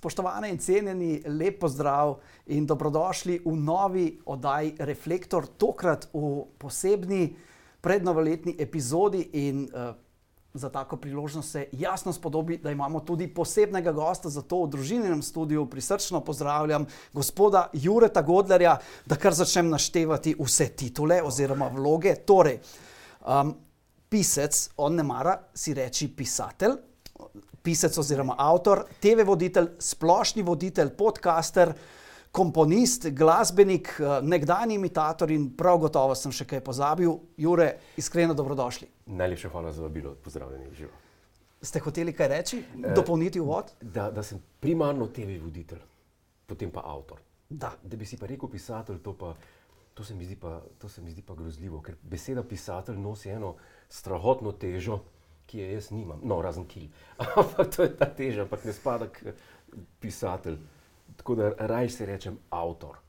Spoštovane in cenjeni, lep pozdrav in dobrodošli v novi oddaji Reflektor, tokrat v posebni prednovoletni epizodi. In, uh, za tako priložnost se jasno spodobi, da imamo tudi posebnega gosta, zato v družininem studiu prisrčno pozdravljam gospoda Jureta Godlerja, da kar začnem naštevati vse titule oziroma vloge. Torej, um, pisec, on ne mara si reči pisatelj, pisec oziroma avtor, TV voditelj, splošni voditelj, podcaster, komponist, glasbenik, eh, nekdani imitator in prav gotovo sem še kaj pozabil. Jure, iskreno dobrodošli. Najlepša hvala za vabilo, pozdravljeni živo. Ste hoteli kaj reči, eh, dopolniti uvod? Da, da sem primarno TV voditelj, potem pa avtor. Da. da bi si pa rekel pisatelj, to, pa, to, se pa, to se mi zdi pa grozljivo, ker beseda pisatelj nosi eno strahotno težo ki je jaz nimam, no, razen kil. Ampak to je ta teža, ampak ne spada k pisatelj. Tako da raje se rečem avtor.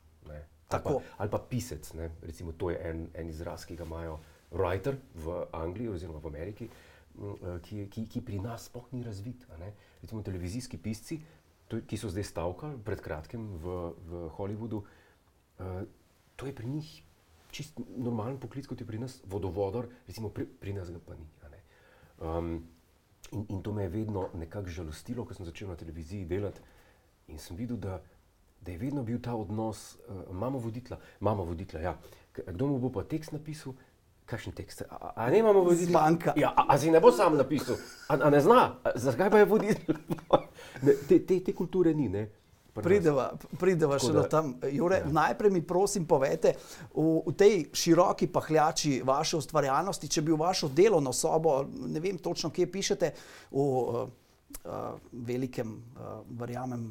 Ali pa, ali pa pisec. Ne? Recimo, to je en, en izraz, ki ga imajo writer v Angliji oziroma v Ameriki, eh, ki, ki, ki pri nas sploh ni razvit. Recimo televizijski pisci, to, ki so zdaj stavkali pred kratkim v, v Hollywoodu, uh, to je pri njih čist normalen poklic, kot je pri nas vodovodar, recimo pri, pri nas ga pa ni. Um, in, in to me je vedno nekako žalostilo, ko sem začel na televiziji delati in sem videl, da, da je vedno bil ta odnos, uh, imamo voditla, imamo voditla. Ja. Kdo mu bo pa tekst napisal? Kakšen tekst? A, a ne imamo voditla? Zmanjka. Ja, a, a si ne bo sam napisal? A, a ne zna? Zakaj pa je voditelj? te, te, te kulture ni. Ne? Prideva, prideva še do tam. Jure, ja. Najprej mi prosim povete, v, v tej široki pahljači vaše ustvarjalnosti, če bi v vašo delovno sobo, ne vem točno, kje pišete, v uh, uh, velikem, uh, verjamem,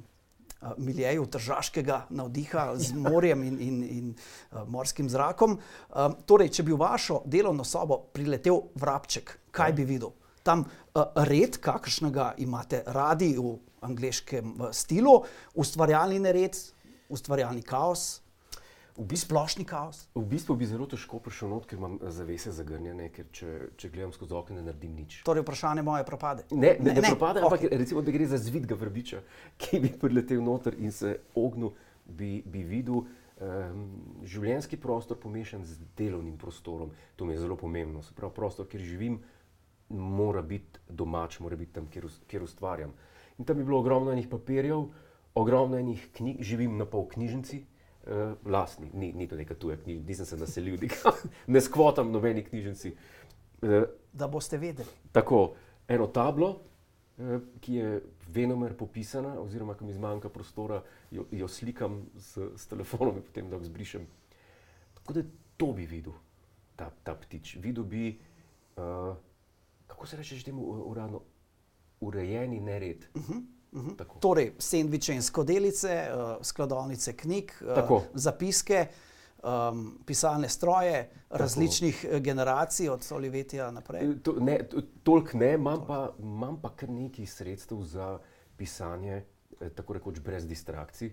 uh, miljeju tržaškega navdiha z morjem in, in, in uh, morskim zrakom. Uh, torej, če bi v vašo delovno sobo priletel vrabček, kaj ja. bi videl? Tam red, kakršnega imate radi v angliškem stilu, ustvarjalni nered, ustvarjalni kaos. V bistvu, splošni kaos. V bistvu bi zelo težko prišel not, ker imam zavese zagrnjene, ker če, če gledam skozi okno, ne naredim nič. Torej, vprašanje moje propade. Ne, ne, ne, ne propade, ampak okay. recimo, da gre za zvidga vrbiča, ki bi priletel noter in se ognil, bi, bi videl um, življenjski prostor pomešan z delovnim prostorom. To mi je zelo pomembno. Se pravi, prostor, kjer živim, mora biti domač, mora biti tam, kjer, kjer ustvarjam. In tam je bilo ogromno enih papirjev, ogromno enih knjig, živim na pol knjižnici, uh, lastni, ni, ni to neka tuja knjižnica, nisem se naselil, ne skvotam nobeni knjižnici. Uh, da boste vedeli. Tako, eno tablo, uh, ki je venomer popisana, oziroma ki mi zmanjka prostora, jo, jo slikam s, s telefonom in potem da ga zbrišem. Tako da to bi videl, ta, ta ptič. Videl bi, uh, kako se reče, temu uradno, urejeni nered. Uh -huh. Uh -huh. Torej, sendviče in skodelice, uh, skladovnice knjig, uh, zapiske, um, pisalne stroje Tako. različnih eh, generacij, od Olivetija naprej. To, ne, to, toliko ne, imam pa, imam pa kar nekaj sredstev za pisanje, tako rekoč brez distrakcij.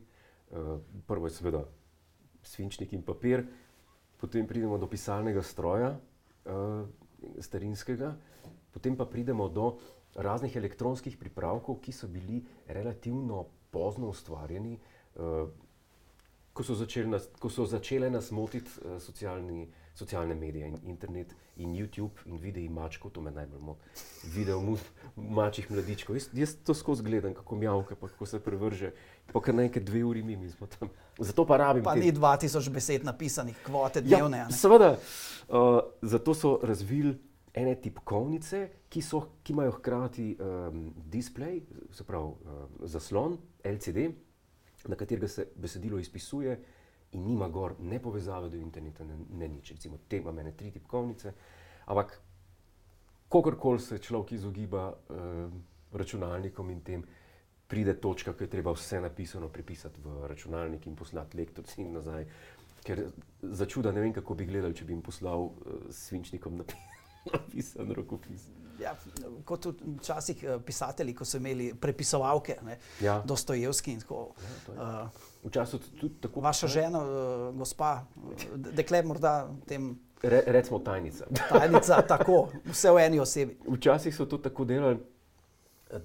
Uh, prvo je seveda svinčnik in papir, potem pridemo do pisalnega stroja, uh, starinskega, potem pa pridemo do raznih elektronskih pripravkov, ki so bili relativno pozno ustvarjeni, uh, ko, so nas, ko so začele nas motiti uh, socialni, socialne medije in internet in YouTube in videi mačkov, to me najbolj moti. Video mačjih mladičkov. Jaz, jaz to skozi gledam, kako mjavka, pa kako se prevrže. Pa kar nekaj dve uri mi, mi smo tam. Zato pa rabim. Pa te... ni 2000 besed napisanih, kvote ja, dnevne. Ja, seveda, uh, zato so razvili ene tipkovnice, ki, so, ki imajo hkrati um, display, se pravi uh, zaslon, LCD, na katerega se besedilo izpisuje in nima gor ne povezave do interneta, ne, ne nič. Recimo, te ima mene tri tipkovnice, ampak kakorkoli se človek izogiba uh, računalnikom in tem, pride točka, ki je treba vse napisano prepisati v računalnik in poslati lektorci in nazaj. Ker za čuda ne vem, kako bi gledali, če bi jim poslal uh, svinčnikom napisati. Napisan rokopis. Ja, kot včasih eh, pisatelji, ko so imeli prepisovalke, ja. Dostojevski in tako. Ja, uh, Včasih tudi tako. Vaša žena, uh, gospa, dekle, morda tem. Re, recimo tajnica. tajnica, tako, vse v eni osebi. Včasih so to tako delali,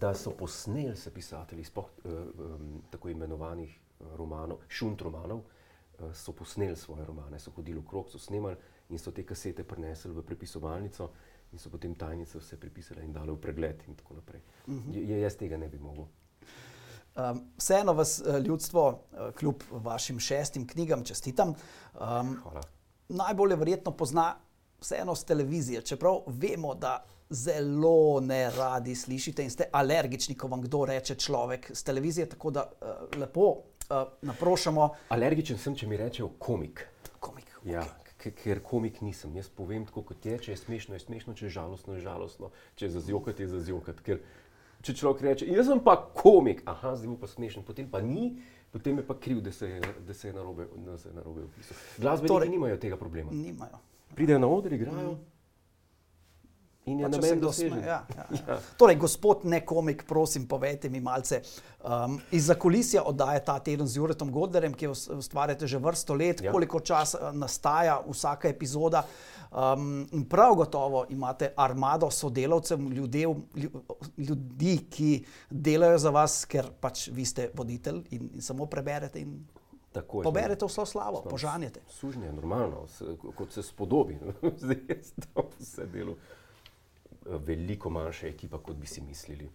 da so posneli se pisatelji, spoh, uh, um, tako imenovanih romanov, šunt romanov, uh, so posneli svoje romane, so hodili v krog, so snemali in so te kasete prenesli v prepisovalnico in so potem tajnice vse prepisali in dali v pregled in tako naprej. Uh -huh. J jaz tega ne bi mogel. Um, vseeno vas ljudstvo, kljub vašim šestim knjigam, čestitam. Um, najbolje verjetno pozna vseeno z televizije, čeprav vemo, da zelo ne radi slišite in ste alergični, ko vam kdo reče človek z televizije. Tako da uh, lepo uh, naprošamo. Alergičen sem, če mi rečejo komik. Komik. Okay. Ja. Ker komik nisem, jaz povem tako, kot je, če je smešno, je smešno, če je žalostno, je žalostno, če je zazjokati, je zazjokati. Ker če človek reče, jaz sem pa komik, aha, zdaj mu pa smešen, potem pa ni, potem je pa kriv, da se je, da se je narobe opisal. Glasbeniki torej, nimajo tega problema. Nimajo. Pridejo na oder, igrajo. Mm. In je na meni dosežen. Ja, ja, ja. ja. Torej, gospod nekomik, prosim, povejte mi malce. Um, iz zakulisja oddaje ta teden z Juretom Godlerjem, ki ustvarjate že vrsto let, ja. koliko časa nastaja vsaka epizoda. Um, prav gotovo imate armado sodelavcev, ljudev, ljudi, ki delajo za vas, ker pač vi ste voditelj in, in samo preberete. In... Tako, Poberete vso slavo, požanjete. Sužnje je normalno, kot se spodobi. Zdaj je to vse delo veliko manjša ekipa, kot bi si mislili.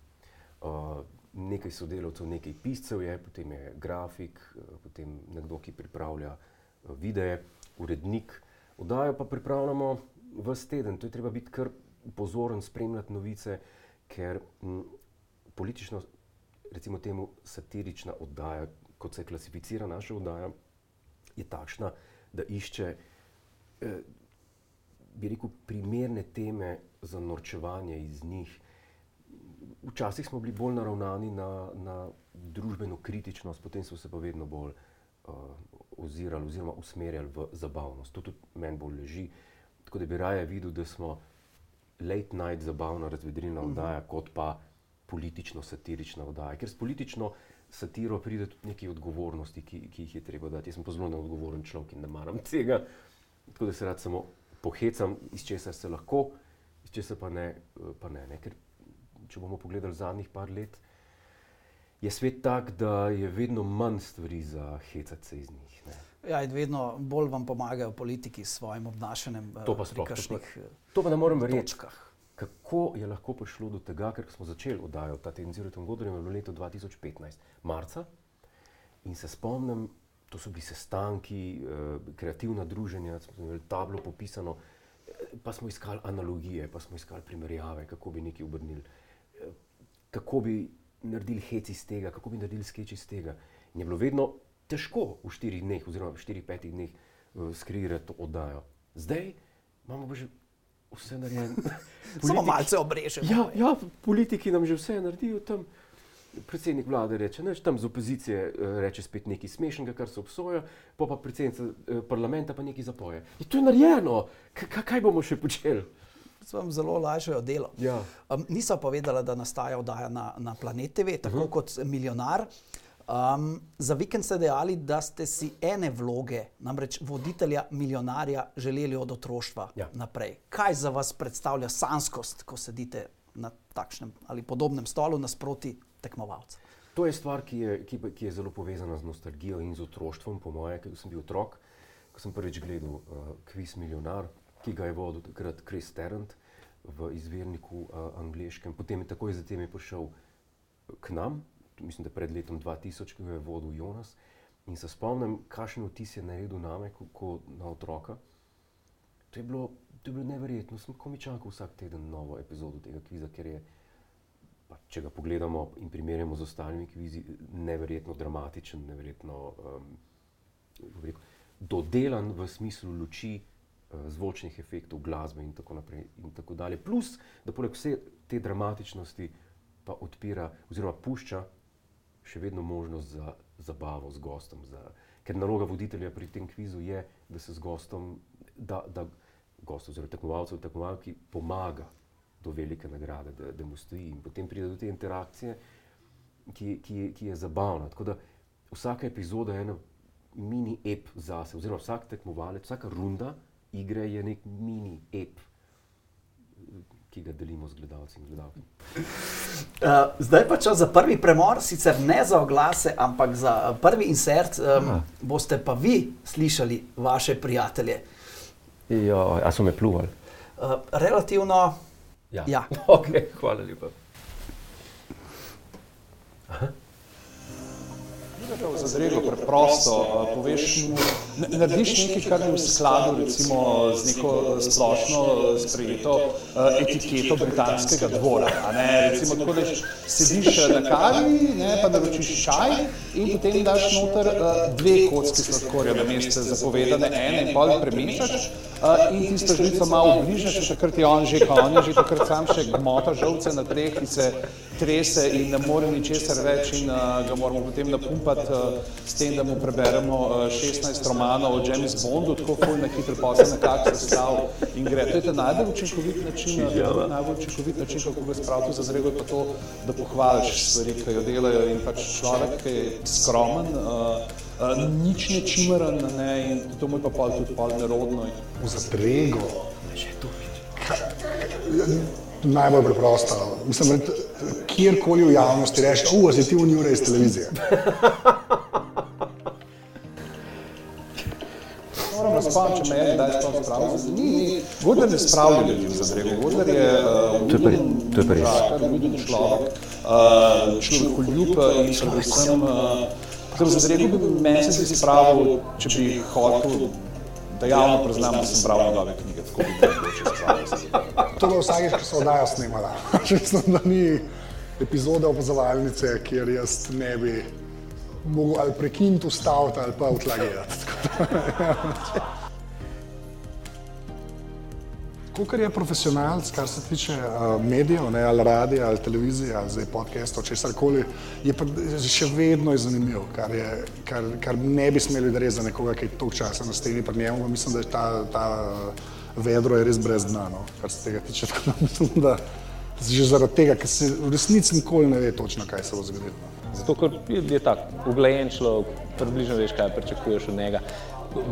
Uh, nekaj sodelavcev, nekaj piscev je, potem je grafik, uh, potem nekdo, ki pripravlja uh, videe, urednik. Oddajo pa pripravljamo vse teden, to je treba biti kar pozoren, spremljati novice, ker m, politično, recimo temu satirična oddaja, kot se klasificira naša oddaja, je takšna, da išče. Eh, bi rekel, primerne teme za norčevanje iz njih. Včasih smo bili bolj naravnani na, na družbeno kritičnost, potem smo se pa vedno bolj uh, ozirali oziroma usmerjali v zabavnost. To tudi meni bolj leži. Tako da bi raje videl, da smo late night zabavna razvedrilna mhm. oddaja, mm -hmm. kot pa politično-satirična oddaja. Ker s politično satiro pride tudi nekaj odgovornosti, ki, ki jih je treba dati. Jaz sem pa zelo neodgovoren človek in ne maram tega. Tako da se rad samo pohecam, iz česar se lahko, iz česar pa ne. Pa ne, ne. Ker, če bomo pogledali zadnjih par let, je svet tak, da je vedno manj stvari za hecati se iz njih. Ne. Ja, in vedno bolj vam pomagajo politiki s svojim obnašanjem. To pa sploh ne. To pa ne morem verjeti. Kako je lahko prišlo do tega, ker smo začeli oddajati ta teden z Juretom Godorjem v letu 2015, marca, in se spomnim, to so bili sestanki, uh, kreativna druženja, smo imeli tablo popisano, eh, pa smo iskali analogije, pa smo iskali primerjave, kako bi nekaj obrnili, uh, kako bi naredili hec iz tega, kako bi naredili sketch iz tega. In je bilo vedno težko v štirih dneh, oziroma v štirih, petih dneh, uh, skrirati to oddajo. Zdaj imamo pa že vse narejeno. Samo malce obrežemo. Ja, ja, politiki nam že vse naredijo tam predsednik vlade reče, da tam z opozicije eh, reče spet nekaj smešnega, kar se obsoja, pa pa predsednica eh, parlamenta pa nekaj zapoje. In to je narejeno, K kaj bomo še počeli? Vam zelo lažje delo. Ja. Um, nisem povedala, da nastaja oddaja na, na Planet TV, tako uh mhm. -huh. kot milijonar. Um, za vikend ste dejali, da ste si ene vloge, namreč voditelja milijonarja, želeli od otroštva ja. naprej. Kaj za vas predstavlja sanskost, ko sedite na takšnem ali podobnem stolu nasproti tekmovalca. To je stvar, ki je, ki, ki je zelo povezana z nostalgijo in z otroštvom, po mojem, ker sem bil otrok, ko sem prvič gledal uh, Kviz Milionar, ki ga je vodil takrat Chris Tarrant v izvirniku uh, angliškem. Potem je takoj zatem je prišel k nam, mislim, da pred letom 2000, ki ga je vodil Jonas. In se spomnim, kakšen vtis je naredil name, kot ko na otroka. To je bilo, to je bilo neverjetno. Sem komičakal vsak teden novo epizodo tega kviza, ker je pa, če ga pogledamo in primerjamo z ostalimi kvizi, neverjetno dramatičen, neverjetno um, rekel, dodelan v smislu luči, uh, zvočnih efektov, glasbe in tako naprej. In tako dalje. Plus, da poleg vse te dramatičnosti pa odpira oziroma pušča še vedno možnost za zabavo z gostom. Za, ker naloga voditelja pri tem kvizu je, da se z gostom, da, da gost oziroma tekmovalcev, tekmovalki pomaga do velike nagrade, da, da mu stoji. In potem pride do te interakcije, ki, ki, ki je zabavna. Tako da vsaka epizoda je ena mini ep zase, oziroma vsak tekmovalec, vsaka runda igre je nek mini ep, ki ga delimo z gledalci in gledalkami. Uh, zdaj pa čas za prvi premor, sicer ne za oglase, ampak za prvi insert. Um, boste pa vi slišali vaše prijatelje. Ja, a so me pluvali? Uh, relativno. Ja. Ja. Okay, hvala lepa. Za zrego preprosto uh, poveš, ne- narediš nekaj, kar je v skladu recimo, z neko splošno uh, sprejeto uh, etiketo britanskega dvora. a Ne? Recimo, tako da sediš na kavi, ne, pa naročiš čaj in potem daš noter dve kocki sladkorja na mesto zapovedane, ene in pol premešaš in tisto žlico malo bližaš, in takrat je on že, ko on je že takrat sam še gmota žolce na tleh, ki se trese in ne more ničesar več in uh, ga moramo potem napumpati uh, s tem, da mu preberemo uh, 16 romanov o James Bondu, tako ful na hitro pa se nekako sestav in gre. To je ta najbolj učinkovit način, uh, najbolj učinkovit način, kako ga spraviti za zrego, pa to, da pohvališ stvari, ki jo delajo in pač človek, ki je skromen, uh, uh, nič ne čimeren ne, in to mu je pa pol tudi pol nerodno. v zadrego. Najbolj preprosto. Mislim, da kjerkoli v javnosti rečeš, uf, si ti v njure iz televizije. Moram razpameti, če me je kdaj sploh spravil. Ni, ni. Godler ne spravlja ljudi v zadrego. Godler je uh, To je pa- to je pa res. možakar, vljuden človek, uh, človekoljub uh, in predvsem uh, v zadrego bi meni se spravil, če bi hotel, da javno priznam, da sem bral njegove knjige, tako bi me mogoče spravil. To je vsakeč, ko se oddaja snemala. Mislim, da ni epizode opazovalnice, kjer jaz ne bi mogel ali prekiniti, ustaviti ali pa odlagati. Kukor je profesionalc, kar se tiče uh, medijev, ne, ali radia, ali televizije, ali zdaj podcastov, česar koli, je pa še vedno zanimiv, kar, je, kar, kar ne bi smeli narediti za nekoga, ki je toliko časa na steni pri njemu. pa Mislim, da je ta, ta vedro je res brez dna, no, kar se tega tiče. Tako da mislim, da že zaradi tega, ker se v resnici nikoli ne ve točno, kaj se bo zgodilo. Zato, ker je, je tako uglajen človek, približno veš, kaj pričakuješ od njega.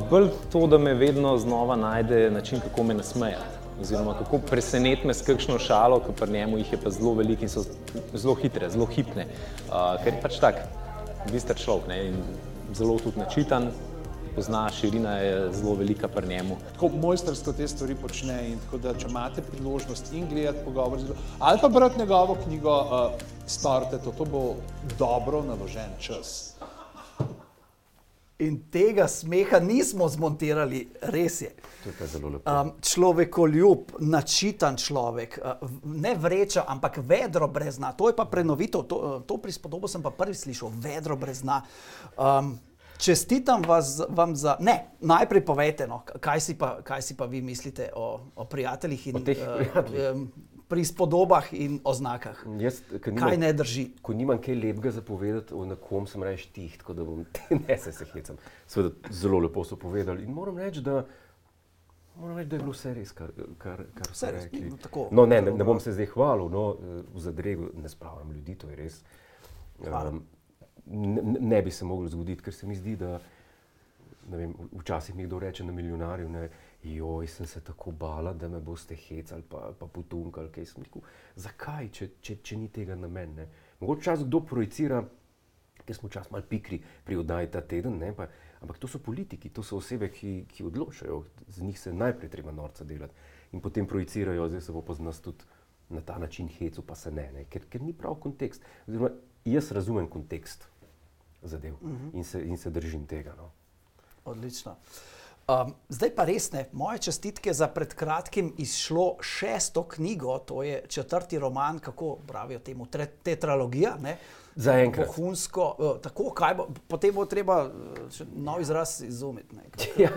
Bolj to, da me vedno znova najde način, kako me nasmejati. Oziroma, kako preseneti me s kakšno šalo, ki pri njemu jih je pa zelo veliko in so zelo hitre, zelo hipne. Uh, ker je pač tak, bister človek ne, in zelo tudi načitan, pozna širina je zelo velika pri njemu. Tako mojstersko te stvari počne in tako da, če imate priložnost in gledati pogovor, ali pa brati njegovo knjigo, uh, storite to, to bo dobro naložen čas. In tega smeha nismo zmontirali, res je. Je. Um, človekoljub, načitan človek, uh, ne vreča, ampak vedro brez dna. To je pa prenovitev, to, uh, to prispodobo sem pa prvi slišal, vedro brez dna. Um, čestitam vas, vam za. Ne, najprej povejte, no, kaj, si pa, kaj si pa vi mislite o, o prijateljih in O teh prijateljih. um, prispodobah in oznakah. Jaz, ker Kaj ne drži? Ko nimam kaj lepega za povedati, o nekom sem reč tih, tako da bom ne se se hecam. Seveda, zelo lepo so povedali in moram reči, da, moram reči, da je bilo vse res, kar, kar, kar Vse res, rekli. no, tako. no, ne, ne, ne bom se zdaj hvalil, no, v zadregu ne spravljam ljudi, to je res. Hvala. Um, ne, ne bi se moglo zgoditi, ker se mi zdi, da vem, včasih mi kdo reče na milijonarju, ne, joj, sem se tako bala, da me boste hecali, pa, pa potunkali, kaj sem rekel. Zakaj, če, če, če ni tega namen? Ne? Mogoče čas kdo projicira, ker smo čas malo pikri pri oddaji ta teden, ne, pa, ampak to so politiki, to so osebe, ki, ki odločajo, z njih se najprej treba norca delati in potem projicirajo, zdaj se bo pa z nas tudi na ta način hecu, pa se ne, ne ker, ker ni prav kontekst. Oziroma, jaz razumem kontekst zadev uh -huh. in, se, in se držim tega. No. Odlično. Um, zdaj pa res ne. Moje čestitke za pred kratkim izšlo šesto knjigo, to je četrti roman, kako pravijo temu, tre, tetralogija. Ne? Zaenkrat. Vohunsko, uh, tako, kaj bo, potem bo treba uh, še nov izraz izumiti. ne. K- Ja.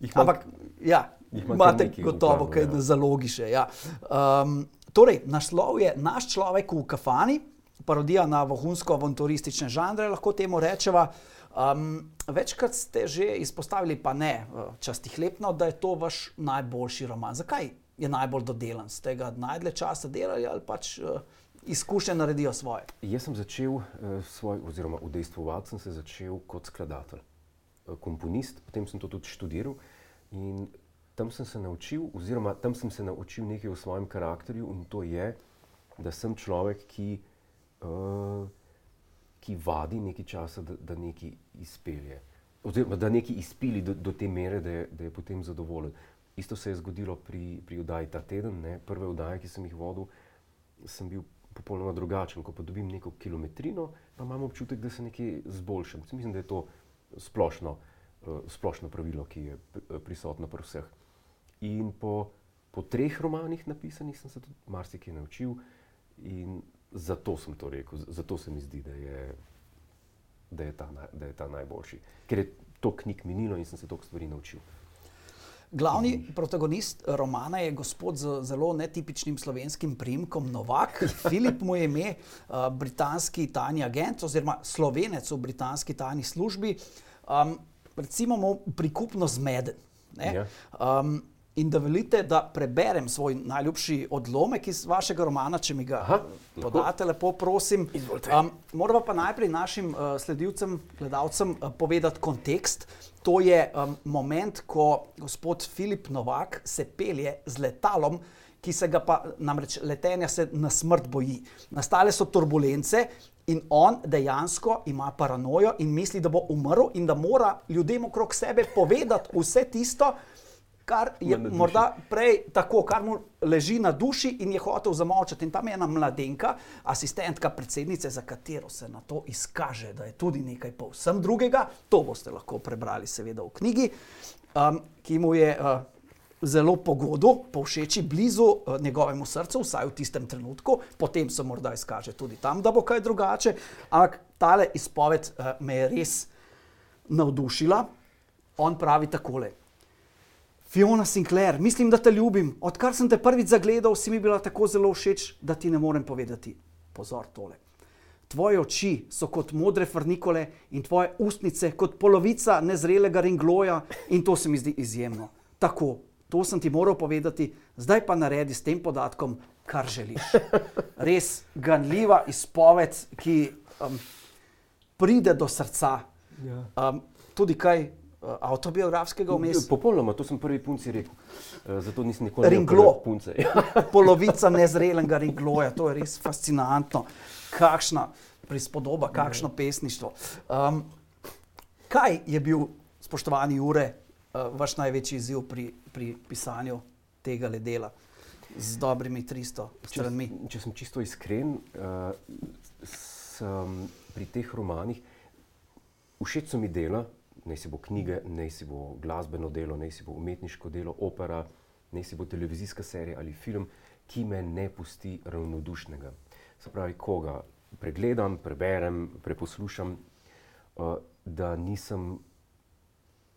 Jih imam- Ampak, ja, imate gotovo planu, kaj ja. na zalogi še. Ja. Um, torej, naslov je Naš človek v kafani, parodija na vohunsko-avanturistične žanre, lahko temu rečeva. Um, večkrat ste že izpostavili, pa ne uh, častihlepno, da je to vaš najboljši roman. Zakaj je najbolj dodelan? Ste ga najdlje časa delali ali pač uh, izkušnje naredijo svoje? Jaz sem začel uh, svoj, oziroma udejstvovati sem se začel kot skladatelj, uh, komponist, potem sem to tudi študiral in tam sem se naučil, oziroma tam sem se naučil nekaj o svojem karakterju, in to je, da sem človek, ki, uh, ki vadi nekaj časa, da, da nekaj izpelje. Oziroma, da nekaj izpili do, do te mere, da je, da je potem zadovoljen. Isto se je zgodilo pri, pri oddaji ta teden. Ne? Prve oddaje, ki sem jih vodil, sem bil popolnoma drugačen. Ko pa dobim neko kilometrino, pa imam občutek, da se nekaj zboljšam. Mislim, da je to splošno, uh, splošno pravilo, ki je prisotno pri vseh. In po, po treh romanih napisanih sem se tudi marsikaj naučil in zato sem to rekel, zato se mi zdi, da je, da je, ta, da je ta najboljši. Ker je to knjig minilo in sem se toliko stvari naučil. Glavni protagonist romana je gospod z zelo netipičnim slovenskim primkom Novak. Filip mu je ime, uh, britanski tajni agent oziroma slovenec v britanski tajni službi. Um, recimo mu prikupno zmeden. Ja. Um, in da velite, da preberem svoj najljubši odlomek iz vašega romana, če mi ga Aha, podate, lepo prosim. Um, Moramo pa najprej našim uh, sledilcem, gledalcem uh, povedati kontekst. To je um, moment, ko gospod Filip Novak se pelje z letalom, ki se ga pa namreč letenja se na smrt boji. Nastale so turbulence. In on dejansko ima paranojo in misli, da bo umrl, in da mora ljudem okrog sebe povedati vse tisto, kar je morda prej tako, kar mu leži na duši in je hotel zamolčati. In tam je ena mladenka, asistentka predsednice, za katero se na to izkaže, da je tudi nekaj povsem drugega. To boste lahko prebrali, seveda, v knjigi, um, ki mu je uh, zelo pogodo, povšeči blizu uh, njegovemu srcu, vsaj v tistem trenutku, potem se morda izkaže tudi tam, da bo kaj drugače. Ampak tale izpoved uh, me je res navdušila. On pravi takole. Fiona Sinclair, mislim, da te ljubim. Odkar sem te prvič zagledal, si mi bila tako zelo všeč, da ti ne morem povedati. Pozor tole. Tvoje oči so kot modre frnikole in tvoje ustnice kot polovica nezrelega ringloja in to se mi zdi izjemno. Tako, to sem ti moral povedati, zdaj pa naredi s tem podatkom, kar želiš. Res ganljiva izpoved, ki um, pride do srca. Um, tudi kaj avtobiografskega vmes. Popolnoma, to sem prvi punci rekel. Eh, Zato nisem nikoli prve punce. polovica nezrelega rigloja, to je res fascinantno. Kakšna prispodoba, kakšno pesništvo. Um, kaj je bil, spoštovani Jure, uh, vaš največji izziv pri, pri pisanju tega le dela z dobrimi 300 stranmi? Če, če sem čisto iskren, uh, sem pri teh romanih, všeč so mi dela, naj si bo knjige, naj si bo glasbeno delo, naj si bo umetniško delo, opera, naj si bo televizijska serija ali film, ki me ne pusti ravnodušnega. Se pravi, koga pregledam, preberem, preposlušam, uh, da nisem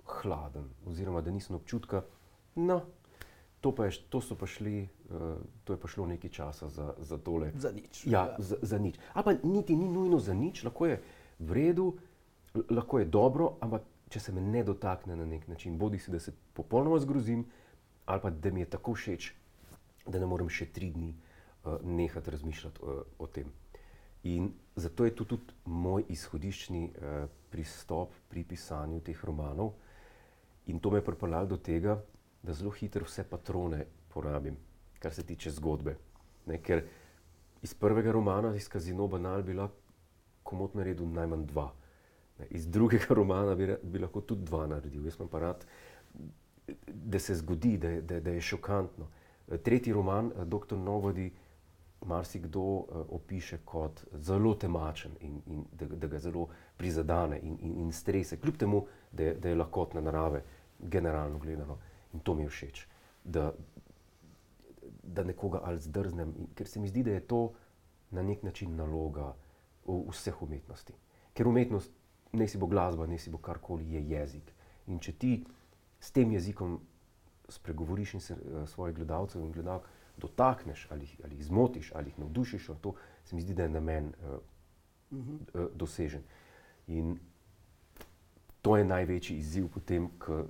hladen, oziroma da nisem občutka, no, to, pa je, to so pa šli, uh, to je pa šlo nekaj časa za, za tole. Za nič. Ja, za, za nič. Ali pa niti ni nujno za nič, lahko je v redu, lahko je dobro, ampak če se me ne dotakne na nek način, bodi si, da se popolnoma zgrozim, ali pa da mi je tako všeč, da ne morem še tri dni uh, nehati razmišljati uh, o tem. In zato je to tudi moj izhodiščni uh, pristop pri pisanju teh romanov. In to me je pripeljalo do tega, da zelo hitro vse patrone porabim, kar se tiče zgodbe. Ne, ker iz prvega romana, iz Kazino Banal, bi lahko komot naredil najmanj dva. Iz drugega romana bi, bi lahko tudi dva naredil. Jaz imam pa rad, da se zgodi, da da, da je šokantno. Eh, Tretji roman, eh, Dr. Nobody, marsikdo uh, opiše kot zelo temačen in, in da, da ga zelo prizadene in, in, in strese, kljub temu, da je, da je lahkotna narave, generalno gledano. In to mi je všeč, da, da nekoga ali zdrznem, in, ker se mi zdi, da je to na nek način naloga vseh umetnosti. Ker umetnost, ne si bo glasba, ne si bo karkoli, je jezik. In če ti s tem jezikom spregovoriš in se uh, svojih gledalcev in gledalk dotakneš, ali, ali jih zmotiš, ali jih navdušiš, to se mi zdi, da je namen uh, uh, dosežen. In to je največji izziv potem, k,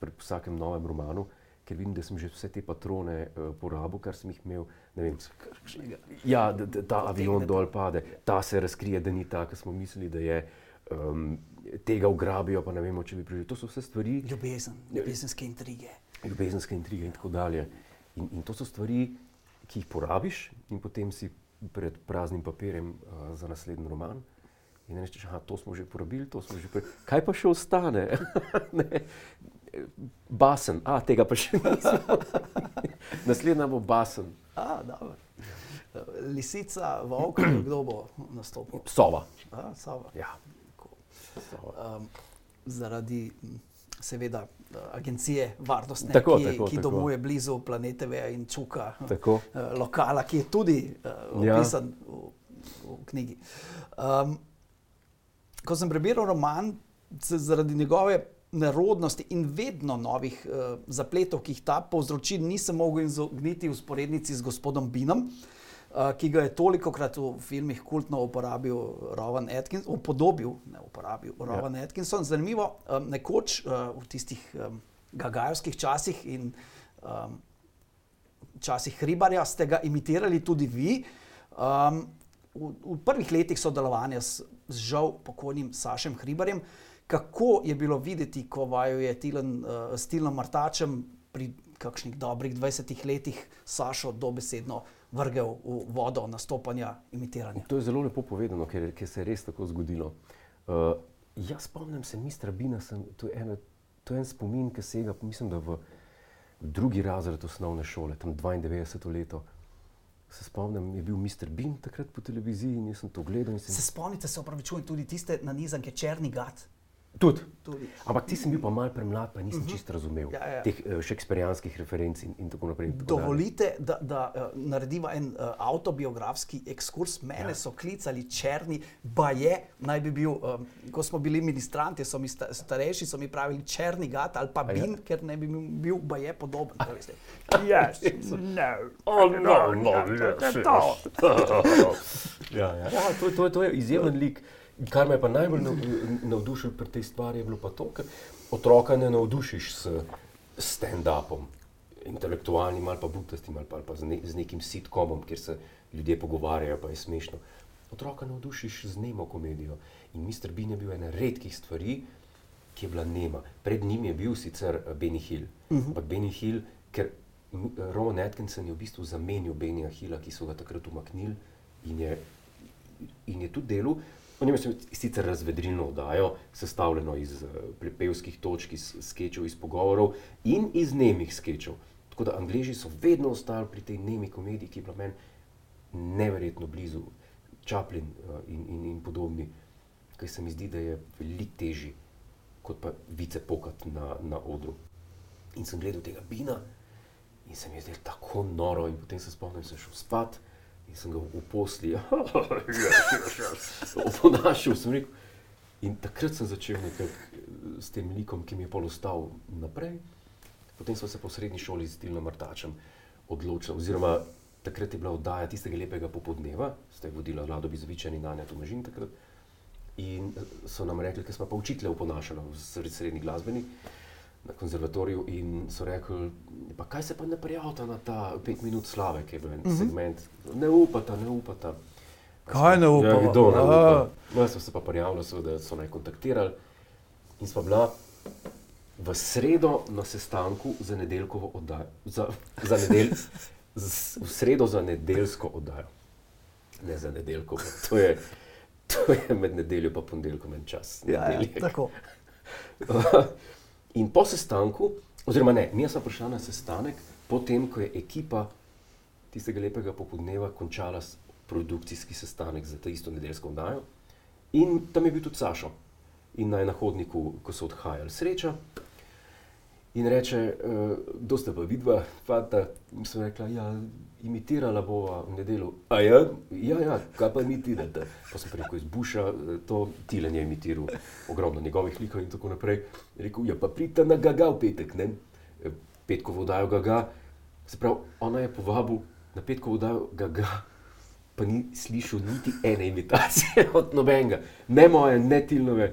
pri vsakem novem romanu, ker vidim, da sem že vse te patrone uh, porabil, kar sem jih imel. Vem, ja, da, da ta avion dol pade, ta se razkrije, da ni ta, ki smo mislili, da je. Um, tega ugrabijo, pa ne vemo, če bi prišli. To so vse stvari, Ljubezen, ljubezenske intrige. ljubezenske intrige in tako dalje. In, in to so stvari, ki jih porabiš, in potem si pred praznim papirjem uh, za naslednji roman. In rečeš, da to smo že porabili, to smo že porabili. Kaj pa še ostane? Ne. basen, a tega pa še nismo. Naslednja bo basen. A, dobro. Lisica, volk, kdo bo nastopil? Sova. A, sova. Ja. Um, zaradi seveda agencije varnostne, Tako, ki, tako, ki tako. domuje blizu planete Veja in Čuka, Tako. eh, lokala, ki je tudi uh, Ja. opisan v, v knjigi. Um, ko sem prebral roman, se zaradi njegove nerodnosti in vedno novih uh, zapletov, ki jih ta povzroči, nisem mogel izogniti usporednici z gospodom Binom. Uh, ki ga je toliko krat v filmih kultno uporabil Rowan Atkinson, upodobil, ne uporabil ja. Rowan Atkinson. Zanimivo, um, nekoč uh, v tistih um, gagajovskih časih in um, časih Hribarja ste ga imitirali tudi vi. Um, v, v prvih letih sodelovanja s, z žal pokojnim Sašem Hribarjem, kako je bilo videti, ko vaju je Tilen, uh, s Tilom Martačem pri kakšnih dobrih 20 letih Sašo dobesedno vrgel v vodo nastopanja imitiranja. To je zelo lepo povedano, ker, ker se je res tako zgodilo. Uh, jaz spomnim se, Mr. Bina, sem, to, je ena, to je en spomin, ki sega, mislim, da v drugi razred osnovne šole, tam 92 leto. Se spomnim, je bil Mr. Bean takrat po televiziji in jaz sem to gledal. Sem... Se spomnite, se opravičujem, tudi tiste nanizanke Črni gat. Tudi. Tudi. Ampak ti sem bil pa mal premlad, pa nisem uh -huh. čist razumel Ja, ja. teh uh, šeksperijanskih referenc in, in tako naprej. in tako. Dovolite, da, da uh, narediva en uh, avtobiografski ekskurs. Mene ja. so klicali črni, ba je, naj bi bil, um, ko smo bili ministranti, so mi sta, starejši, so mi pravili črni gat ali pa ja. bin, ker ne bi bil, ba je podoben. a veste. Yes, no. Oh, no, no, yes, yes. ja, ja. Ja, to, to, to je izjemen lik. Kar me je pa najbolj nav- navdušilo pri tej stvari, je bilo pa to, ker otroka ne navdušiš s stand-upom, intelektualnim ali pa buktastim ali pa, ali pa z, ne, z nekim sitcomom, kjer se ljudje pogovarjajo, pa je smešno. Otroka navdušiš z nemo komedijo. In Mr. Bean je bil ena redkih stvari, ki je bila nema. Pred njim je bil sicer eh, Benny Hill. Uh -huh. Ampak Benny Hill, ker m, Rowan Atkinson je v bistvu zamenjal Bennyja Hilla, ki so ga takrat umaknili in je, in je tudi delal. On ima sicer razvedrilno oddajo, sestavljeno iz uh, prepevskih točk, iz sketchov, iz pogovorov in iz nemih sketchov. Tako da Angleži so vedno ostali pri tej nemi komediji, ki je bila meni neverjetno blizu, Chaplin uh, in, in, in podobni, ker se mi zdi, da je veliko težji kot pa vice pokat na, na odru. In sem gledal tega Bina in se mi je zdelo tako noro, in potem se spomnim, da sem šel spat in sem ga v posli oponašal. Sem rekel, in takrat sem začel nekako s tem likom, ki mi je pol ostal naprej. Potem smo se po srednji šoli z Tilnom Martačem odločili, oziroma takrat je bila oddaja tistega lepega popodneva, ste vodila Vlado Bizovičan in Anja Tomažin takrat. In eh, so nam rekli, ker smo pa učitelje oponašali v sred- srednji glasbeni na konzervatoriju in so rekli, pa kaj se pa ne prijavita na ta pet minut slave, ki je bil en uh -huh. segment. Ne upata, ne upata. Kaj ne upava? Ja, kdo ne A. upa? No, smo se pa prijavili, seveda so naj kontaktirali in smo bila v sredo na sestanku za nedeljkovo oddajo. Za, za nedel, z, v sredo za nedeljsko oddajo. Ne za nedeljkovo. To je, to je med nedeljo in ponedeljkom en čas. Ja, ja, Nedeljek. tako. In po sestanku, oziroma ne, mi smo prišli na sestanek, potem ko je ekipa tistega lepega popodneva končala produkcijski sestanek za to isto nedeljsko oddajo. In tam je bil tudi Sašo. In naj na hodniku, ko so odhajali, sreča. In reče, uh, kdo ste pa vidva, fanta. In sem rekla, ja, imitirala bova v nedeljo. A ja, ja, ja kaj pa imitirate? Pa sem rekel, iz Buša, eh, to Tilen je imitiral, ogromno njegovih likov in tako naprej. Je Rekel, ja, pa pridite na Gaga v petek, ne? Eh, Petkovo dajo Gaga. Se pravi, ona je povabil na Petkovo dajo Gaga, pa ni slišal niti ene imitacije od nobenega, ne moje, ne Tilnove.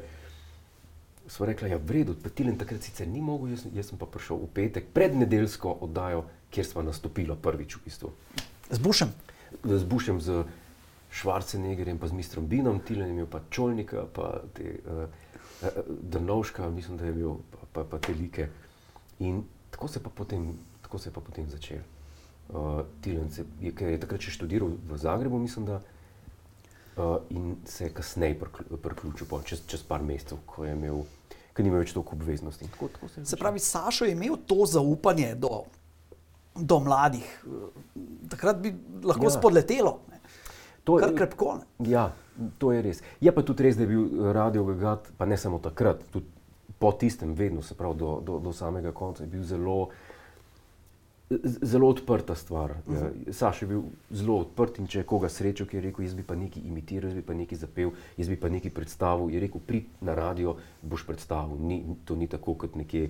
Sva rekla, ja, v redu, pa Tilen takrat sicer ni mogel, jaz, jaz sem pa prišel v petek pred nedeljsko oddajo, kjer sva nastopila prvič v bistvu. Z Bušem. Z Bušem, z Švarcenegerjem, pa z Mistrom Binom, Tilen je imel pa Čolnika, pa te uh, uh, Drnovška, mislim, da je imel pa, pa, pa te like. In tako se pa potem, tako se je pa potem začel. Uh, Tilen se je, ker je takrat še študiral v Zagrebu, mislim, da. Uh, in se je kasneje priključil, pol, čez, čez par mesecev, ko je imel, ker ni imel več toliko obveznosti. Tako, tako se, je Se pravi, Sašo je imel to zaupanje do, do mladih. Takrat bi lahko Ja. spodletelo, ne. To je- kar krepko. Ne. Ja, to je res. Je pa tudi res, da je bil eh, Radio Gagat, pa ne samo takrat, tudi po tistem, vedno, se pravi, do, do, do samega konca, je bil zelo, z- zelo odprta stvar. Uh -huh. Saš je bil zelo odprt in če je koga srečal, ki je rekel, jaz bi pa nekaj imitiral, jaz bi pa nekaj zapel, jaz bi pa nekaj predstavil, je rekel, prid na radio, boš predstavil. Ni, to ni tako kot nekje,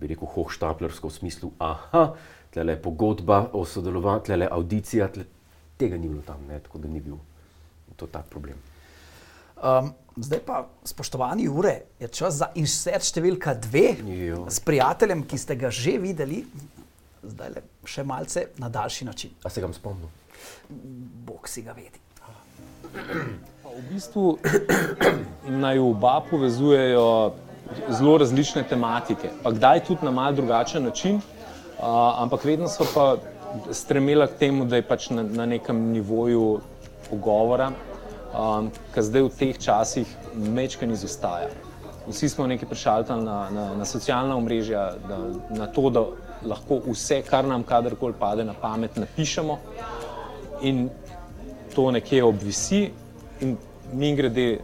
bi rekel, hohštaplersko v smislu, aha, tle je pogodba o sodelovanju, tle je audicija, tle, tega ni bilo tam, ne, tako da ni bil to tak problem. Um, zdaj pa, spoštovani Ure, je čas za insert številka dve Jo. s prijateljem, ki ste ga že videli, zdaj le še malce na daljši način. A se ga bom spomnil? Bog si ga vedi. V bistvu naj oba povezujejo zelo različne tematike, pa kdaj tudi na mal drugačen način, uh, ampak vedno so pa stremela k temu, da je pač na, na nekem nivoju pogovora, um, ki zdaj v teh časih mečken izostaja. Vsi smo nekaj prešaltali na, na, na socialna omrežja, da, na to, da lahko vse, kar nam kadarkoli pade na pamet, napišemo in to nekje obvisi in mi grede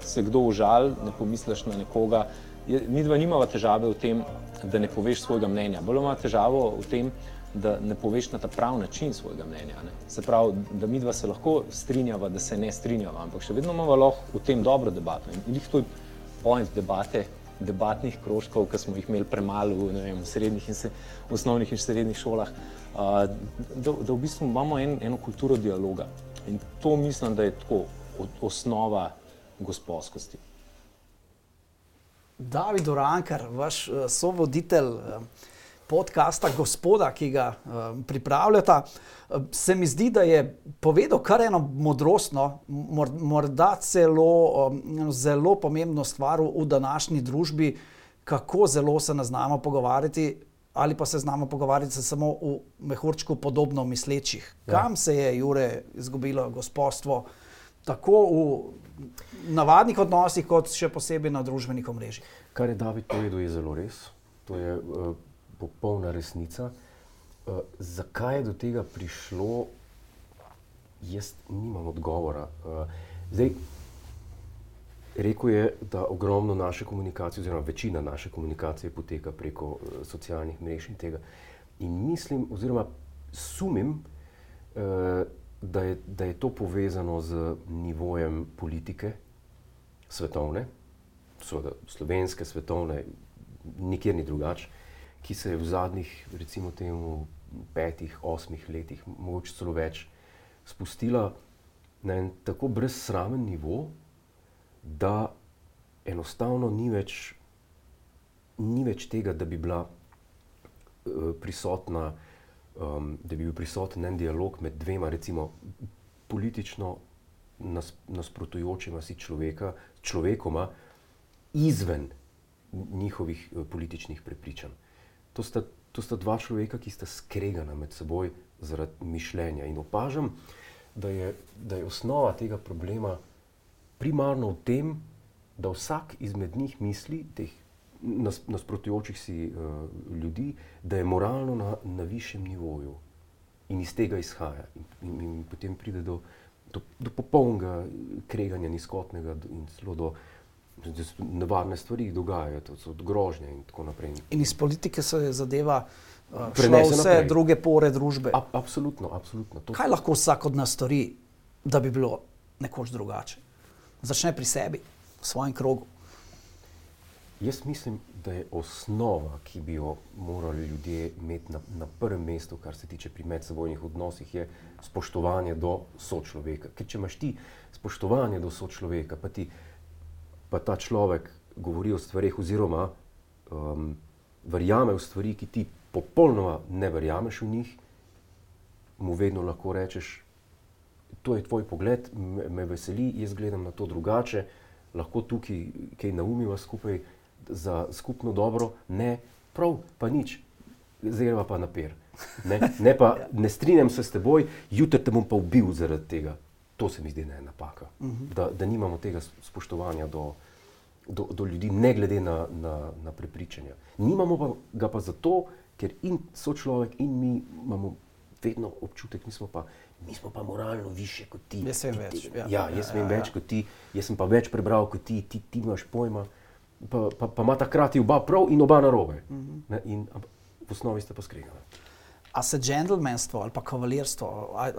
se kdo užal, ne pomisliš na nekoga. Mi dva nimava težave v tem, da ne poveš svojega mnenja. Bolj ima težavo v tem, da ne poveš na ta prav način svojega mnenja. Ne? Se pravi, da mi dva se lahko strinjava, da se ne strinjava, ampak še vedno imamo v tem dobro debato. In lih to je point debate, debatnih krožkov, ki smo jih imeli premalo v, vem, in se, v osnovnih in srednjih šolah, uh, da, da v bistvu imamo en, eno kulturo dialoga. In to mislim, da je tako od, osnova gospodskosti. David Urankar, vaš uh, sovoditelj uh, podcasta Gospoda, ki ga uh, pripravljata, uh, se mi zdi, da je povedal kar eno modrostno, mor, morda celo um, zelo pomembno stvar v, današnji družbi, kako zelo se ne znamo pogovarjati. Ali pa se znamo pogovarjati se samo v mehurčku podobno mislečih. Kam se je Jure izgubilo gospodstvo, tako v navadnih odnosih, kot še posebej na družbenih omrežjih? Kar je David povedal, je zelo res. To je uh, popolna resnica. Uh, zakaj je do tega prišlo, jaz nimam odgovora. Uh, zdaj, rekel je, da ogromno naše komunikacije, oziroma večina naše komunikacije poteka preko uh, socialnih mrež in tega. In mislim, oziroma sumim, uh, da, je, da je to povezano z nivojem politike, svetovne, seveda slovenske, svetovne, nikjer ni drugače, ki se je v zadnjih, recimo, temu petih, osmih letih, mogoče celo več, spustila na en tako brezsramen nivo, da enostavno ni več, ni več tega, da bi bila uh, prisotna, um, da bi bil prisoten en dialog med dvema, recimo, politično nas, nasprotujočima si človeka, človekoma izven njihovih eh, političnih prepričanj. To sta, to sta dva človeka, ki sta skregana med seboj zaradi mišljenja. In opažam, da je, da je osnova tega problema primarno v tem, da vsak izmed njih misli, teh nas, nasprotujočih si uh, ljudi, da je moralno na, na višjem nivoju in iz tega izhaja. In, in, in potem pride do, do, do popolnega kreganja, nizkotnega do- in celo do, se nevarne stvari dogajajo, to so grožnje in tako naprej. In iz politike se je zadeva uh, šla vse naprej. druge pore družbe. A, absolutno, absolutno. To, Kaj lahko vsak od nas stori, da bi bilo nekoč drugače? Začne pri sebi, v svojem krogu. Jaz mislim, da je osnova, ki bi jo morali ljudje imeti na, na prvem mestu, kar se tiče pri medsebojnih odnosih, je spoštovanje do sočloveka. Ker če imaš ti spoštovanje do sočloveka, pa, ti, pa ta človek govori o stvarih, oziroma um, verjame v stvari, ki ti popolnoma ne verjameš v njih, mu vedno lahko rečeš, to je tvoj pogled, me, me veseli, jaz gledam na to drugače, lahko tukaj kaj naumiva skupaj za skupno dobro, ne, prav, pa nič. zdaj pa na per. Ne, ne, pa, ne strinjam se s teboj, jutri te bom pa ubil zaradi tega. To se mi zdi, da je napaka. Da, da nimamo tega spoštovanja do, do, do ljudi, ne glede na, na, na prepričanja. Nimamo pa, ga pa zato, ker in so človek, in mi imamo vedno občutek, mi smo pa, mi smo pa moralno više kot ti. Jaz vem Ti več, tega- ja. Ja, Ja, jaz ja, vem ja, več ja. kot ti, jaz sem pa več prebral kot ti, ti, ti imaš pojma. Pa, pa, pa ima takrati oba prav in oba narobe. Mhm. Ne, in, v osnovi ste pa skregani. A se džentlmenstvo ali pa kavalirstvo, ali,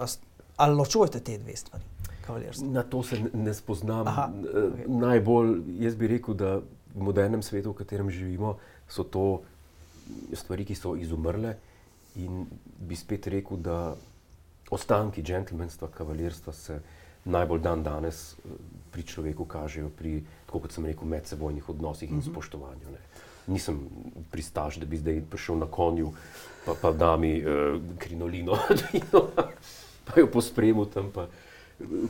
ali ločujete te dve stvari? Na to se ne, spoznam. Aha, okay. Najbolj jaz bi rekel, da v modernem svetu, v katerem živimo, so to stvari, ki so izumrle. In bi spet rekel, da ostanki džentlmenstva, kavalirstva se najbolj dan danes eh, pri človeku kažejo, pri, tako kot sem rekel, medsebojnih odnosih in spoštovanju. Ne. Nisem pristaš, da bi zdaj prišel na konju, pa, pa da mi uh, krinolino, pa jo pospremil tam, pa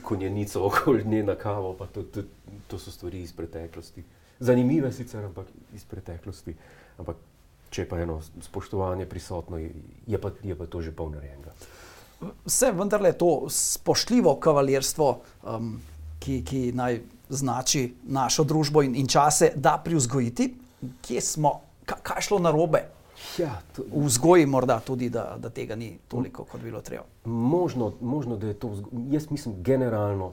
konjenico okoli nje na kavo. To, to, to so stvari iz preteklosti. Zanimive sicer, ampak iz preteklosti. Ampak če je pa eno spoštovanje prisotno, je, je, pa, je pa to že polno narejenega. Vse vendarle je to spoštljivo kavalirstvo, um, ki, ki naj znači našo družbo in, in čase, da privzgojiti, kje smo, ka, kaj je šlo narobe. Ja, to, V vzgoji morda tudi, da, da tega ni toliko, kot bi bilo treba. možno, možno, da je to, vzgo- jaz mislim, generalno,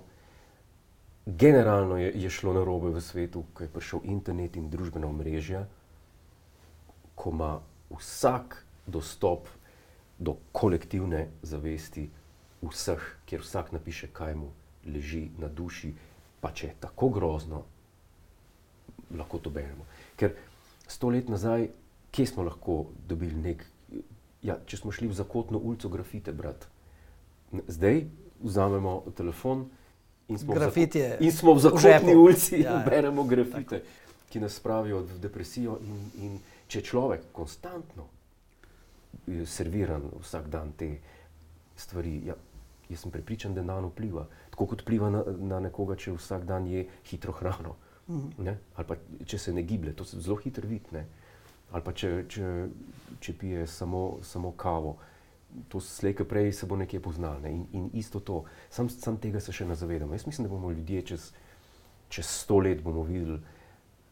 generalno je, je šlo narobe v svetu, ko je prišel internet in družbena omrežja, ko ima vsak dostop do kolektivne zavesti vseh, kjer vsak napiše, kaj mu leži na duši, pa če je tako grozno, lahko to beremo. Ker sto let nazaj, kje smo lahko dobili nek, ja, če smo šli v zakotno ulico grafite brati. N- Zdaj vzamemo telefon in smo, Grafit v, je zako, in smo v v zakotni žepu. ulici Ja, in ja. beremo grafite, ki nas spravijo v depresijo. In, in če je človek konstantno serviran vsak dan te stvari, ja, jaz sem prepričan, da na njo vpliva. Tako kot vpliva na, na nekoga, če vsak dan je hitro hrano. Ne? Ali pa če se ne giblje, to se zelo hitro vidi. Ali pa če, če, če pije samo, samo kavo, to slejka prej se bo nekje poznal. Ne? In, in isto to, sam, sam tega se še ne zavedamo. Jaz mislim, da bomo ljudje čez, čez sto let videli,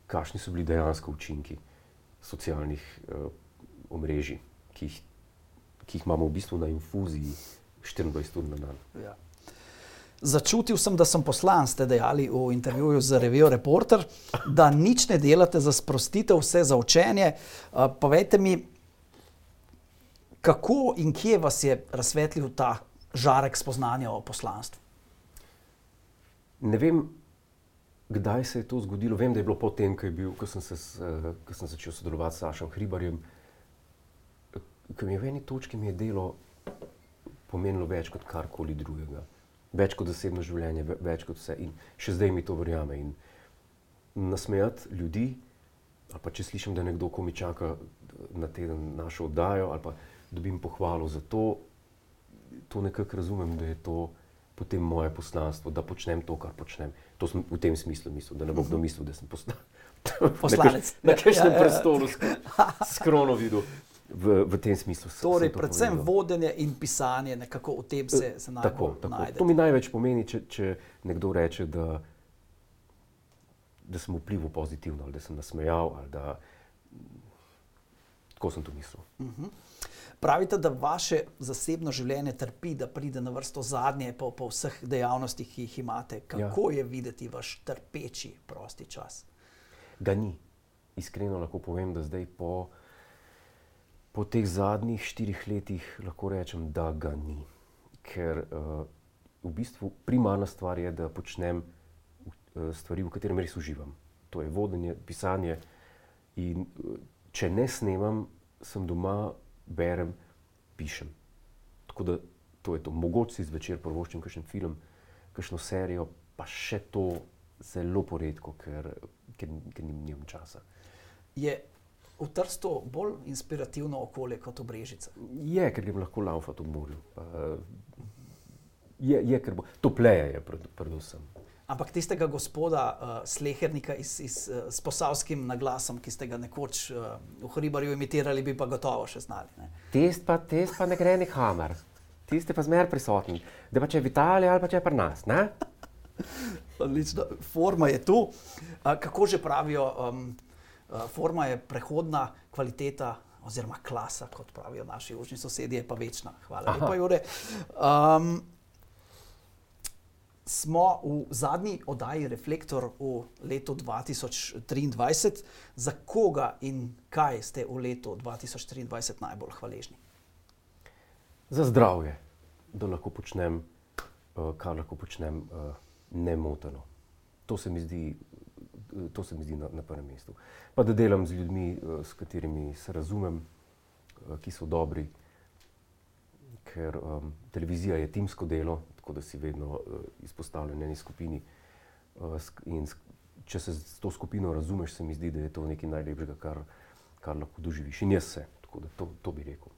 kakšni so bili dejansko učinki socialnih uh, omrežij, ki jih, ki jih imamo v bistvu na infuziji 24 ur na dan. Ja. Začutil sem, da sem poslan, ste dejali v intervjuju z revijo Reporter, da nič ne delate za sprostitev, vse za učenje. Uh, povejte mi, kako in kje vas je razsvetlil ta žarek spoznanja o poslanstvu? Ne vem, kdaj se je to zgodilo. Vem, da je bilo potem, ko, bil, ko, sem, se, eh, ko sem začel sodelovati s Sašom Hribarjem, ki mi je v eni točki mi je delo pomenilo več kot karkoli drugega. Več kot osebno življenje, ve- več kot vse. In še zdaj mi to verjame. In nasmejati ljudi, ali pa če slišim, da nekdo, ko mi čaka na teden našo oddajo, ali pa dobim pohvalo za to, to nekako razumem, da je to potem moje poslanstvo, da počnem to, kar počnem. To sem v tem smislu mislil, da ne bo kdo mislil, da sem posla Poslanec. Na Ja, kakšnem ja, ja. prestolu sk- skrono videl. V, v tem smislu Torej, to predvsem povedal. vodenje in pisanje, nekako v tem se, se najbolj Tako, tako. najdete. To mi največ pomeni, če, če nekdo reče, da, da sem vplival pozitivno, ali da sem nasmejal, ali da. Tako sem to mislil. Pravite, da vaše zasebno življenje trpi, da pride na vrsto zadnje po, po vseh dejavnostih, ki jih imate. Kako ja. je videti vaš trpeči prosti čas? Ga ni. Iskreno lahko povem, da zdaj po, po teh zadnjih štirih letih lahko rečem, da ga ni. Ker uh, v bistvu primarna stvar je, da počnem uh, stvari, v katerem res uživam. To je vodenje, pisanje. In uh, če ne snemam, sem doma, berem, pišem. Tako da to je to. Mogoče si zvečer prvoščim kakšen film, kakšno serijo, pa še to zelo poredko, ker, ker, ker nim, nimam časa. Je v Trstu bolj inspirativno okolje kot v Brežice? Je, ker grem lahko laufati v morju. Pa, je, je, ker bo topleje, je pred, predvsem. Ampak tistega gospoda, uh, slehernika iz, iz, uh, s posavskim naglasom, ki ste ga nekoč uh, v Hribarju imitirali, bi pa gotovo še znali. Ne? Test pa, test pa ne gre nikamor. Tisti pa zmer prisotni. Da pa če je v Italiji ali pa če je pri nas. Odlično, forma je tu. Uh, kako že pravijo, um, forma je prehodna, kvaliteta oziroma klasa, kot pravijo naši južni sosedje, je pa večna. Hvala lepa, Jure. Um, smo v zadnji oddaji Reflektor v letu 2023. Za koga in kaj ste v letu 2023 najbolj hvaležni? Za zdravje, da lahko počnem, uh, kar lahko počnem uh, nemoteno. To se mi zdi, to se mi zdi na, na prvem mestu. Pa da delam z ljudmi, uh, s katerimi se razumem, uh, ki so dobri, ker um, televizija je timsko delo, tako da si vedno uh, izpostavljen eni skupini. Uh, in če se s to skupino razumeš, se mi zdi, da je to nekaj najlepšega, kar, kar lahko doživiš. In jaz se, tako da to, to bi rekel.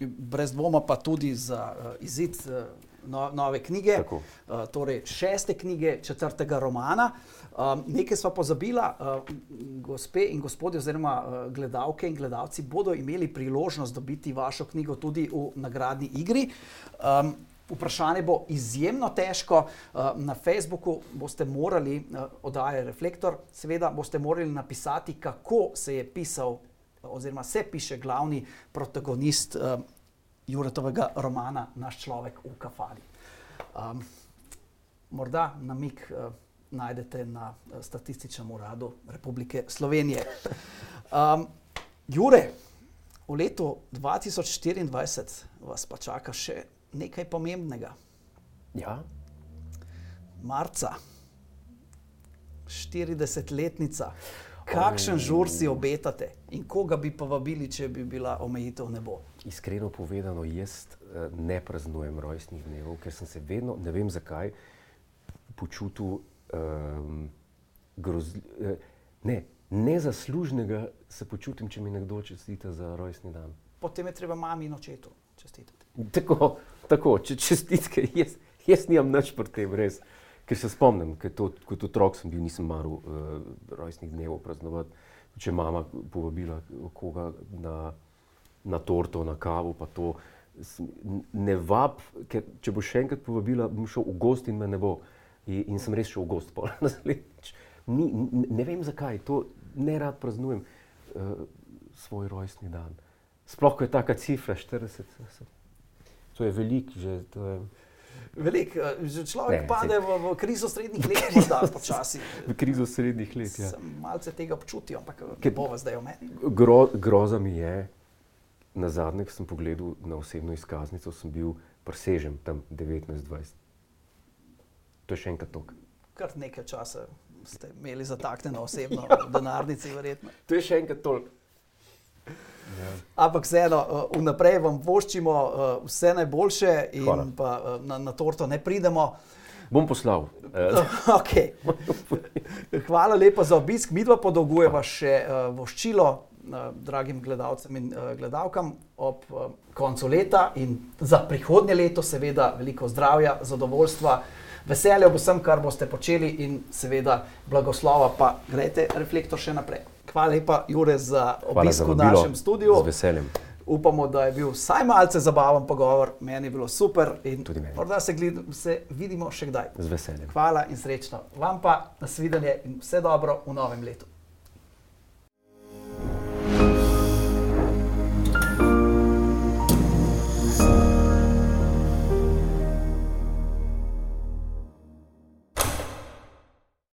Brez dvoma pa tudi za uh, izid uh, no, nove knjige, uh, torej šeste knjige, četrtega romana. Um, nekaj smo pozabili, uh, gospe in gospodje, oziroma uh, gledalke in gledalci, bodo imeli priložnost dobiti vašo knjigo tudi v nagradni igri. Um, Vprašanje bo izjemno težko. Na Facebooku boste morali, oddaje Reflektor, seveda boste morali napisati, kako se je pisal, oziroma se piše glavni protagonist Juretovega romana Naš človek v kafani. Um, morda namik uh, najdete na Statističnem uradu Republike Slovenije. Um, Jure, v letu 2024 vas pa čaka še nekaj pomembnega. Ja. Marca, 40-letnica. Kakšen žur si obetate in koga bi pa vabili, če bi bila omejitev nebo? Iskreno povedano, jaz uh, ne praznujem rojstnih dnevov, ker sem se vedno, ne vem zakaj, počutil um, grozli, uh, ne, nezaslužnega se počutim, če mi nekdo čestita za rojstni dan. Potem je treba mami in očetu čestitati. Tako, tako če čestitke, jaz, jaz nimam nič pri tem, res. Ker se spomnim, ker to, kot otrok sem bil, nisem maral uh, rojstnih dnevov praznovati. Če mama povabila koga na, na torto, na kavo, pa to ne vab, ker če bo še enkrat povabila, bom šel v gost in me ne bo. In, in sem res šel v gost, pol naslednjič. Ni, ne, ne vem zakaj, to ne rad praznujem uh, svoj rojstni dan. Sploh, ko je taka cifra 40, to je veliko že. To je, Velik, že človek ne, pade v, v krizo srednjih let, morda počasi. V krizo srednjih let. Ja. Malce tega občutim, ampak kaj bo zdaj o meni? Gro, groza mi je, na zadnje, ko sem pogledal na osebno izkaznico, sem bil presežen tam 19-20. To je še enkrat tok. Kar nekaj časa ste imeli zataknjeno osebno denarnici, verjetno. To je še enkrat toliko. Ja. Ampak vseeno, vnaprej vam voščimo vse najboljše in Hvala. pa na, na torto ne pridemo. Bom poslal. okay. Hvala lepa za obisk. Mi dva podolgujeva še voščilo dragim gledalcem in gledalkam ob koncu leta in za prihodnje leto, seveda, veliko zdravja, zadovoljstva, veselja ob vsem, kar boste počeli in seveda blagoslova, pa grejte reflektor še naprej. Hvala lepa, Jure, za obisk v našem studiu. Z veseljem. Upamo, da je bil vsaj malce zabaven pogovor, meni je bilo super in morda se, se vidimo še kdaj. Z veseljem. Hvala in srečno. Vam pa nasvidenje in vse dobro v novem letu.